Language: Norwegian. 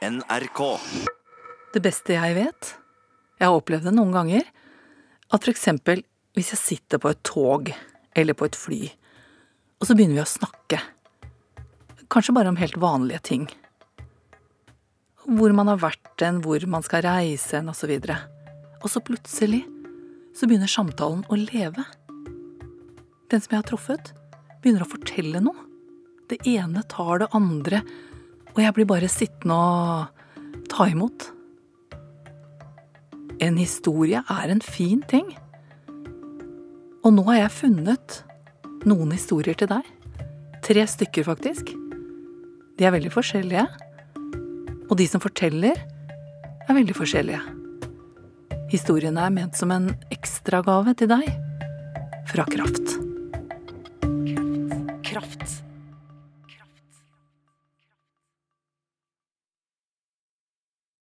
NRK. Det beste jeg vet, jeg har opplevd det noen ganger, at eksempel hvis jeg sitter på et tog eller på et fly, og så begynner vi å snakke, kanskje bare om helt vanlige ting. Hvor man har vært hen, hvor man skal reise hen, osv. Og så plutselig så begynner samtalen å leve. Den som jeg har truffet, begynner å fortelle noe. Det ene tar det andre, og jeg blir bare sittende og ta imot. En historie er en fin ting. Og nå har jeg funnet noen historier til deg. Tre stykker, faktisk. De er veldig forskjellige. Og de som forteller, er veldig forskjellige. Historiene er ment som en ekstragave til deg. Fra Kraft. Kraft.